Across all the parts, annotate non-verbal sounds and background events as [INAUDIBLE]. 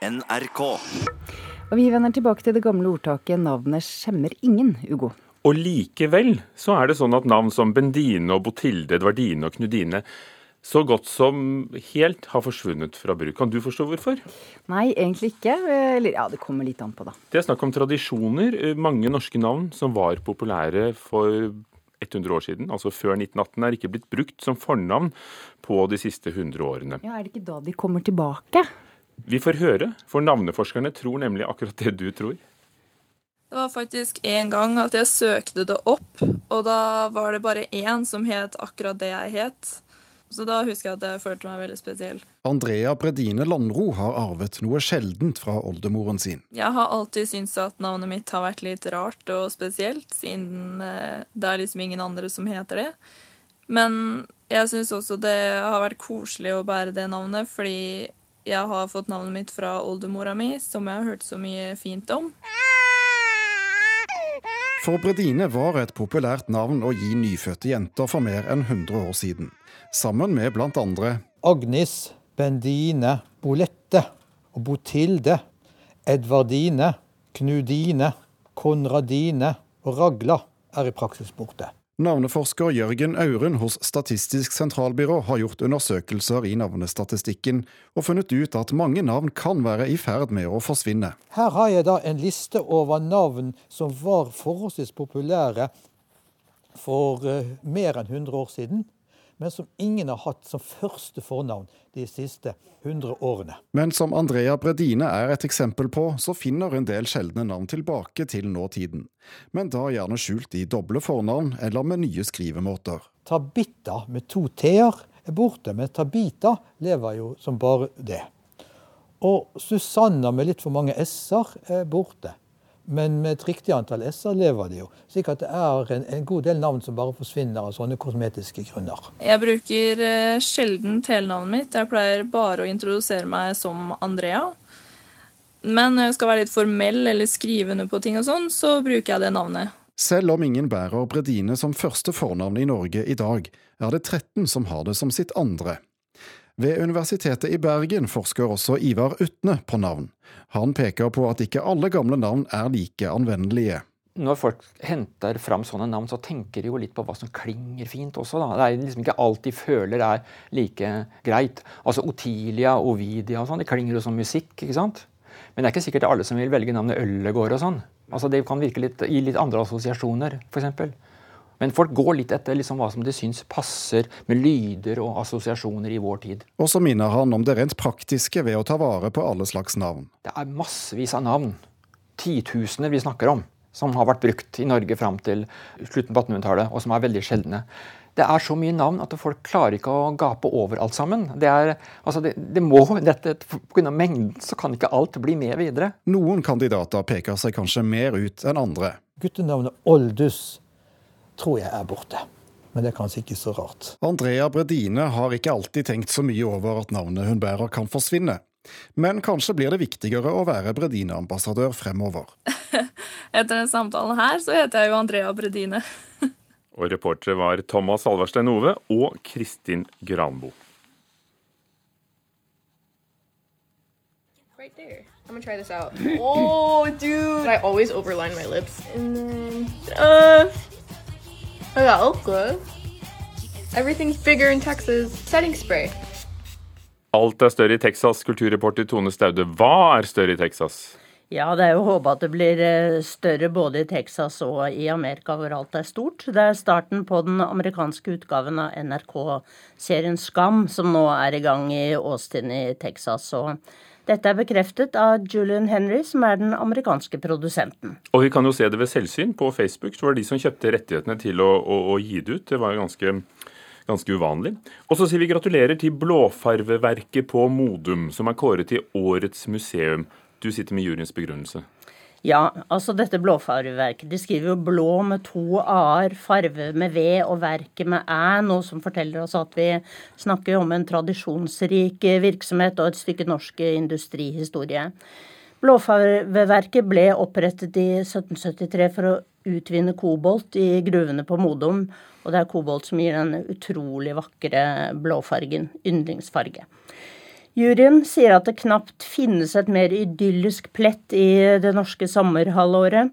NRK. Og vi vender tilbake til det gamle ordtaket 'navnet skjemmer ingen', Ugo. Og likevel så er det sånn at navn som Bendine og Botilde, Edvardine og Knudine så godt som helt har forsvunnet fra bruk. Kan du forstå hvorfor? Nei, egentlig ikke. Eller ja, det kommer litt an på, da. Det er snakk om tradisjoner. Mange norske navn som var populære for 100 år siden, altså før 1918, er ikke blitt brukt som fornavn på de siste 100 årene. Ja, Er det ikke da de kommer tilbake? Vi får høre, for navneforskerne tror nemlig akkurat det du tror. Det var faktisk en gang at jeg søkte det opp, og da var det bare én som het akkurat det jeg het. Så da husker jeg at jeg følte meg veldig spesiell. Andrea Bredine Landro har arvet noe sjeldent fra oldemoren sin. Jeg har alltid syntes at navnet mitt har vært litt rart og spesielt, siden eh, det er liksom ingen andre som heter det. Men jeg syns også det har vært koselig å bære det navnet, fordi jeg har fått navnet mitt fra oldemora mi, som jeg har hørt så mye fint om. For Bredine var et populært navn å gi nyfødte jenter for mer enn 100 år siden. Sammen med andre Agnes, Bendine, Bolette og Botilde, Edvardine, Knudine, Konradine og Ragla er i praksis borte. Navneforsker Jørgen Auren hos Statistisk sentralbyrå har gjort undersøkelser i navnestatistikken og funnet ut at mange navn kan være i ferd med å forsvinne. Her har jeg da en liste over navn som var forholdsvis populære for eh, mer enn 100 år siden, men som ingen har hatt som første fornavn de siste 100 årene. Men som Andrea Bredine er et eksempel på, så finner en del sjeldne navn tilbake til nåtiden. Men da gjerne skjult i doble fornavn eller med nye skrivemåter. Tabita med to t-er er borte, men Tabita lever jo som bare det. Og Susanna med litt for mange s-er er borte. Men med et riktig antall s-er lever de jo. Slik at det er en, en, god del navn som bare forsvinner av sånne kosmetiske grunner. Jeg bruker eh, sjelden telenavnet mitt. Jeg pleier bare å introdusere meg som Andrea. Men når jeg skal være litt formell eller skrive under på ting og sånn, så bruker jeg det navnet. Selv om ingen bærer Bredine som første fornavn i Norge i dag, er det 13 som har det som sitt andre. Ved Universitetet i Bergen forsker også Ivar Utne på navn. Han peker på at ikke alle gamle navn er like anvendelige. Når folk henter fram sånne navn, så tenker de jo litt på hva som klinger fint også. Da. Det er liksom ikke alt de føler er like greit. Altså Otilia, Ovidia og sånn, det klinger jo som musikk, ikke sant? Men det er ikke sikkert det er alle som vil velge navnet Øllegård og sånn. Altså Det kan virke litt, gi litt andre assosiasjoner, f.eks. Men folk går litt etter liksom hva som de syns passer med lyder og assosiasjoner i vår tid. Og så minner han om det rent praktiske ved å ta vare på alle slags navn. Det er massevis av navn, titusener vi snakker om, som har vært brukt i Norge fram til slutten på 1800-tallet, og som er veldig sjeldne. Det er så mye navn at folk klarer ikke å gape over alt sammen. Det er, altså det, det må, [LAUGHS] dette, Pga. mengden så kan ikke alt bli med videre. Noen kandidater peker seg kanskje mer ut enn andre. Guttenavnet Oldus tror jeg er borte. Men det er kanskje ikke så rart. Andrea Bredine har ikke alltid tenkt så mye over at navnet hun bærer kan forsvinne. Men kanskje blir det viktigere å være Bredine-ambassadør fremover. [LAUGHS] Etter den samtalen her så heter jeg jo Andrea Bredine. [LAUGHS] og reportere var Thomas Alverstein Ove og Kristin Granbo. Right there. I'm gonna try this out. Oh, dude! I always overline my lips. And then, uh, Oh, okay. Everything's bigger in Texas. Setting spray. Alt er større i Texas. Kulturreporter Tone Staude, hva er større i Texas? Ja, det er jo håpe at det blir eh, større både i Texas og i Amerika, hvor alt er stort. Det er starten på den amerikanske utgaven av NRK-serien Skam, som nå er i gang i Austin i Texas. og dette er bekreftet av Julian Henry, som er den amerikanske produsenten. Og vi kan jo se det ved selvsyn. På Facebook så var det de som kjøpte rettighetene til å, å, å gi det ut. Det var ganske, ganske uvanlig. Og så sier vi gratulerer til blåfarveverket på Modum, som er kåret til Årets museum. Du sitter med juryens begrunnelse. Ja, altså dette blåfarveverket. De skriver jo blå med to a-er, farve med v og verket med æ, noe som forteller oss at vi snakker om en tradisjonsrik virksomhet og et stykke norsk industrihistorie. Blåfarveverket ble opprettet i 1773 for å utvinne kobolt i gruvene på Modum. Og det er kobolt som gir den utrolig vakre blåfargen, yndlingsfarge. Juryen sier at det knapt finnes et mer idyllisk plett i det norske sommerhalvåret.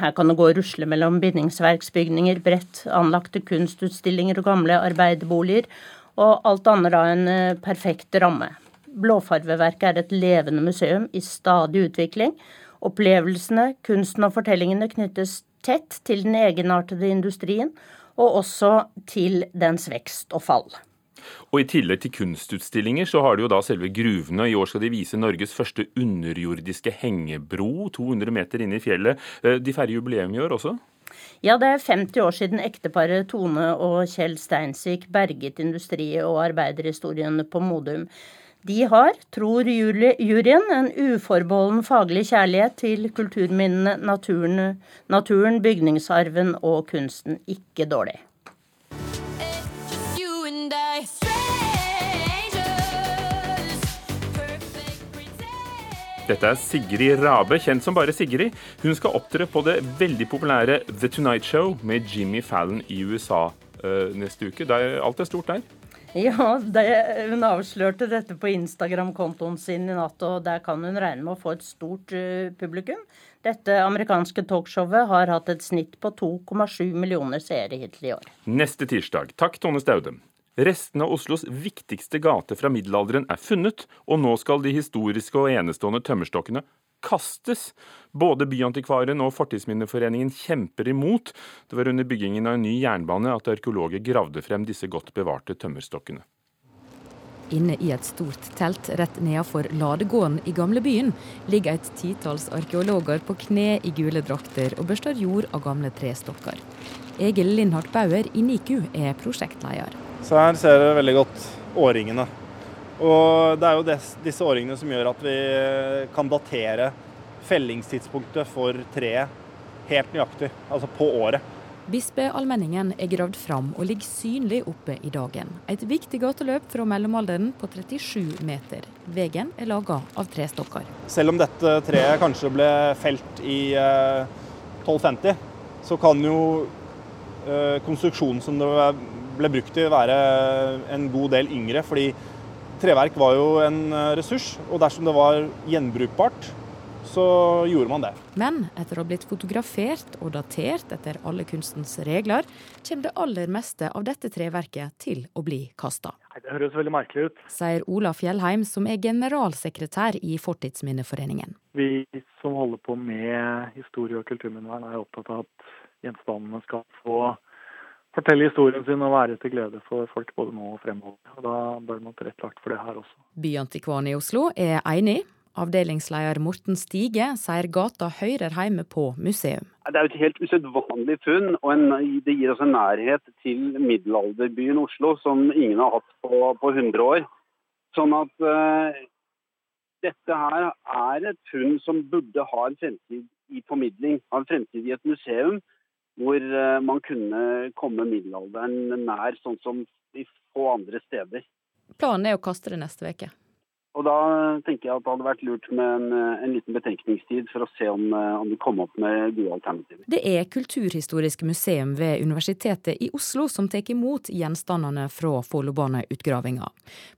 Her kan det gå og rusle mellom bindingsverksbygninger, bredt anlagte kunstutstillinger og gamle arbeiderboliger, og alt annet av en eh, perfekt ramme. Blåfarveverket er et levende museum i stadig utvikling. Opplevelsene, kunsten og fortellingene knyttes tett til den egenartede industrien, og også til dens vekst og fall. Og I tillegg til kunstutstillinger så har de jo da selve gruvene. I år skal de vise Norges første underjordiske hengebro, 200 meter inne i fjellet. Eh, de feirer jubileum i år også? Ja, det er 50 år siden ekteparet Tone og Kjell Steinsvik berget industri- og arbeiderhistorien på Modum. De har, tror juryen, en uforbeholden faglig kjærlighet til kulturminnene, naturen, naturen, bygningsarven og kunsten. Ikke dårlig. Dette er Sigrid Rabe, kjent som bare Sigrid. Hun skal opptre på det veldig populære The Tonight Show med Jimmy Fallon i USA uh, neste uke. Er, alt er stort der? Ja, det, hun avslørte dette på Instagram-kontoen sin i natt, og der kan hun regne med å få et stort uh, publikum. Dette amerikanske talkshowet har hatt et snitt på 2,7 millioner seere hittil i år. Neste tirsdag. Takk, Tone Staude. Restene av Oslos viktigste gate fra middelalderen er funnet, og nå skal de historiske og enestående tømmerstokkene kastes. Både Byantikvaren og Fortidsminneforeningen kjemper imot. Det var under byggingen av en ny jernbane at arkeologer gravde frem disse godt bevarte tømmerstokkene. Inne i et stort telt rett nedenfor ladegården i gamlebyen ligger et titalls arkeologer på kne i gule drakter og børster jord av gamle trestokker. Egil Lindhardt Bauer i NIKU er prosjektleder. Så her ser dere veldig godt årringene. Og det er jo disse årringene som gjør at vi kan datere fellingstidspunktet for treet helt nøyaktig, altså på året. Bispeallmenningen er gravd fram og ligger synlig oppe i dagen. Et viktig gateløp fra mellomalderen på 37 meter. Veien er laga av trestokker. Selv om dette treet kanskje ble felt i 1250, eh, så kan jo eh, konstruksjonen som det ble brukt i, være en god del yngre. fordi treverk var jo en eh, ressurs, og dersom det var gjenbrukbart, så gjorde man det. Men etter å ha blitt fotografert og datert etter alle kunstens regler, kommer det aller meste av dette treverket til å bli kasta. Det høres veldig merkelig ut. Sier Ola Fjellheim, som er generalsekretær i Fortidsminneforeningen. Vi som holder på med historie- og kulturminnevern er opptatt av at gjenstandene skal få fortelle historien sin og være til glede for folk både nå og fremover. Og Da bør man tilrettelagt for det her også. Byantikvaren i Oslo er enig. Avdelingsleder Morten Stige sier gata hører hjemme på museum. Det er jo et helt usedvanlig funn, og en, det gir oss en nærhet til middelalderbyen Oslo som ingen har hatt på, på 100 år. Sånn at uh, dette her er et funn som burde ha en fremtid i formidling, ha en fremtid i et museum hvor uh, man kunne komme middelalderen nær, sånn som de få andre steder. Planen er å kaste det neste uke. Og Da tenker jeg at det hadde vært lurt med en, eh, en liten betenkningstid for å se om, eh, om de kom opp med gode alternativer. Det er Kulturhistorisk museum ved Universitetet i Oslo som tar imot gjenstandene fra Follobaneutgravinga.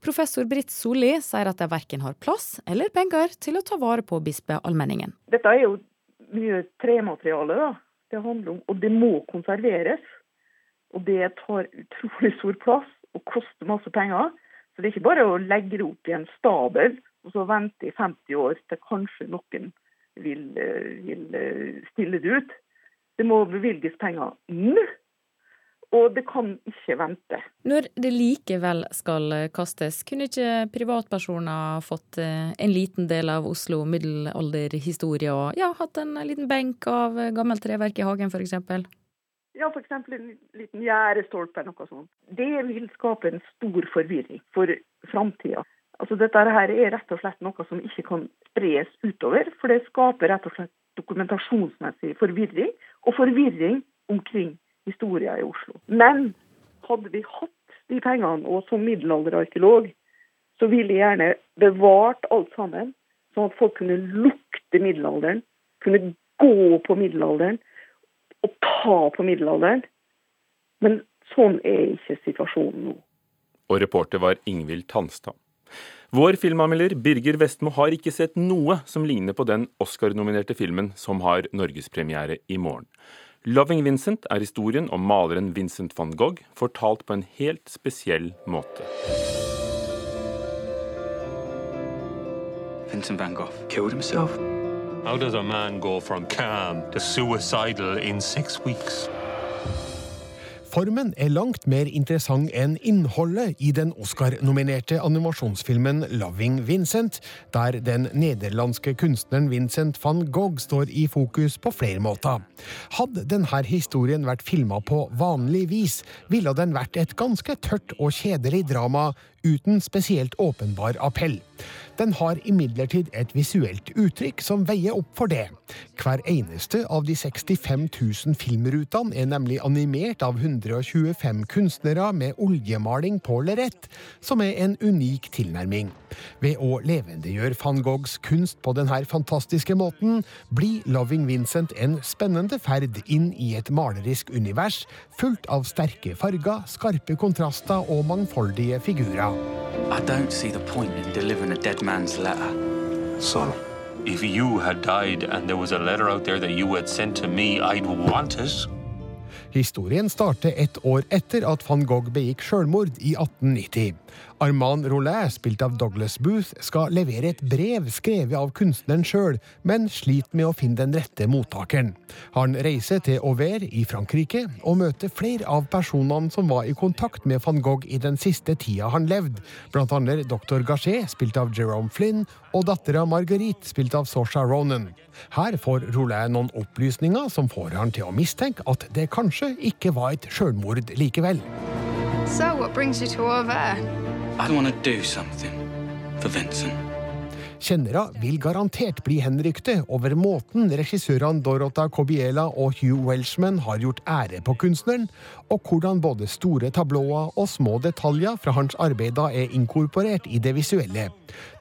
Professor Britt Solli sier at de verken har plass eller penger til å ta vare på bispeallmenningen. Dette er jo mye tremateriale, da det handler om. Og det må konserveres. Og det tar utrolig stor plass og koster masse penger. Så det er ikke bare å legge det opp i en stabel og så vente i 50 år til kanskje noen vil, eh, vil eh, stille det ut. Det må bevilges penger nå. Og det kan ikke vente. Når det likevel skal kastes, kunne ikke privatpersoner fått eh, en liten del av Oslo middelalderhistorie og ja, hatt en liten benk av gammelt treverk i hagen f.eks.? Ja, f.eks. en liten gjerdestolpe eller noe sånt. Det vil skape en stor forvirring for framtida. Altså, dette her er rett og slett noe som ikke kan spres utover, for det skaper rett og slett dokumentasjonsmessig forvirring, og forvirring omkring historia i Oslo. Men hadde vi hatt de pengene, og som middelalderarkeolog, så ville jeg gjerne bevart alt sammen, sånn at folk kunne lukte middelalderen, kunne gå på middelalderen og ta på middelalderen. Men sånn er ikke situasjonen nå. Og reporter var Ingvild Tanstad. Vår filmanmelder Birger Vestmo har ikke sett noe som ligner på den Oscar-nominerte filmen som har norgespremiere i morgen. 'Loving Vincent' er historien om maleren Vincent van Gogh, fortalt på en helt spesiell måte. Vincent van Gogh killed himself. How does a man go from calm to suicidal in six weeks? Formen er langt mer interessant enn innholdet i den Oscar-nominerte animasjonsfilmen 'Loving Vincent', der den nederlandske kunstneren Vincent van Gogh står i fokus på flere måter. Hadde denne historien vært filma på vanlig vis, ville den vært et ganske tørt og kjedelig drama uten spesielt åpenbar appell. Den har imidlertid et visuelt uttrykk som veier opp for det. Hver eneste av de 65 000 filmrutene er nemlig animert av 125 kunstnere med oljemaling på lerret, som er en unik tilnærming. Ved å levendegjøre van Goghs kunst på denne fantastiske måten, blir 'Loving Vincent' en spennende ferd inn i et malerisk univers fullt av sterke farger, skarpe kontraster og mangfoldige figurer. I don't see the point in delivering a dead man's letter. Son, If you had died and there was a letter out there that you had sent to me, I'd want it. Historien starter ett år etter at van Gogh begikk selvmord i 1890. Armand Rollet, spilt av Douglas Booth, skal levere et brev skrevet av kunstneren sjøl, men sliter med å finne den rette mottakeren. Han reiser til Auvers i Frankrike og møter flere av personene som var i kontakt med van Gogh i den siste tida han levde, blant annet dr. Gachet, spilt av Jerome Flynn, og dattera Marguerite, spilt av Sosha Ronan. Her får Rollet noen opplysninger som får han til å mistenke at det kanskje ikke var et sjølmord likevel. So, what brings you to Auvers? Kjennere vil garantert bli henrykte over måten regissørene Dorota Kobiela og Hugh Welshman har gjort ære på kunstneren, og hvordan både store tablåer og små detaljer fra hans arbeider er inkorporert i det visuelle.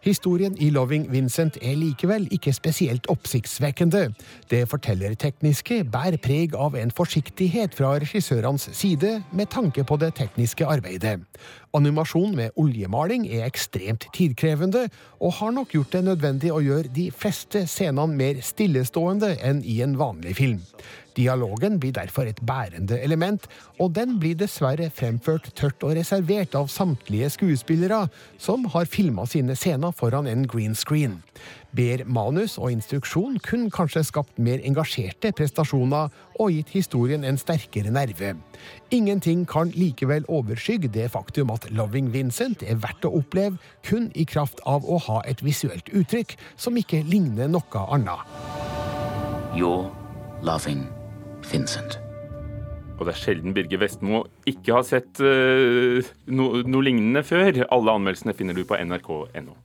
Historien i Loving Vincent er likevel ikke spesielt oppsiktsvekkende. Det fortellertekniske bærer preg av en forsiktighet fra regissørenes side med tanke på det tekniske arbeidet. Animasjon med oljemaling er ekstremt tidkrevende, og har nok gjort det nødvendig å gjøre de fleste scenene mer stillestående enn i en vanlig film. Dialogen blir derfor et bærende element, og den blir dessverre fremført tørt og reservert av samtlige skuespillere, som har filma sine scener foran en green screen. Ber manus og instruksjon kun kanskje skapt mer engasjerte prestasjoner og gitt historien en sterkere nerve. Ingenting kan likevel overskygge det faktum at Loving Vincent er verdt å oppleve kun i kraft av å ha et visuelt uttrykk som ikke ligner noe annet. You're loving Vincent. Og det er sjelden Birger Vestmo ikke har sett uh, no, noe lignende før. Alle anmeldelsene finner du på nrk.no.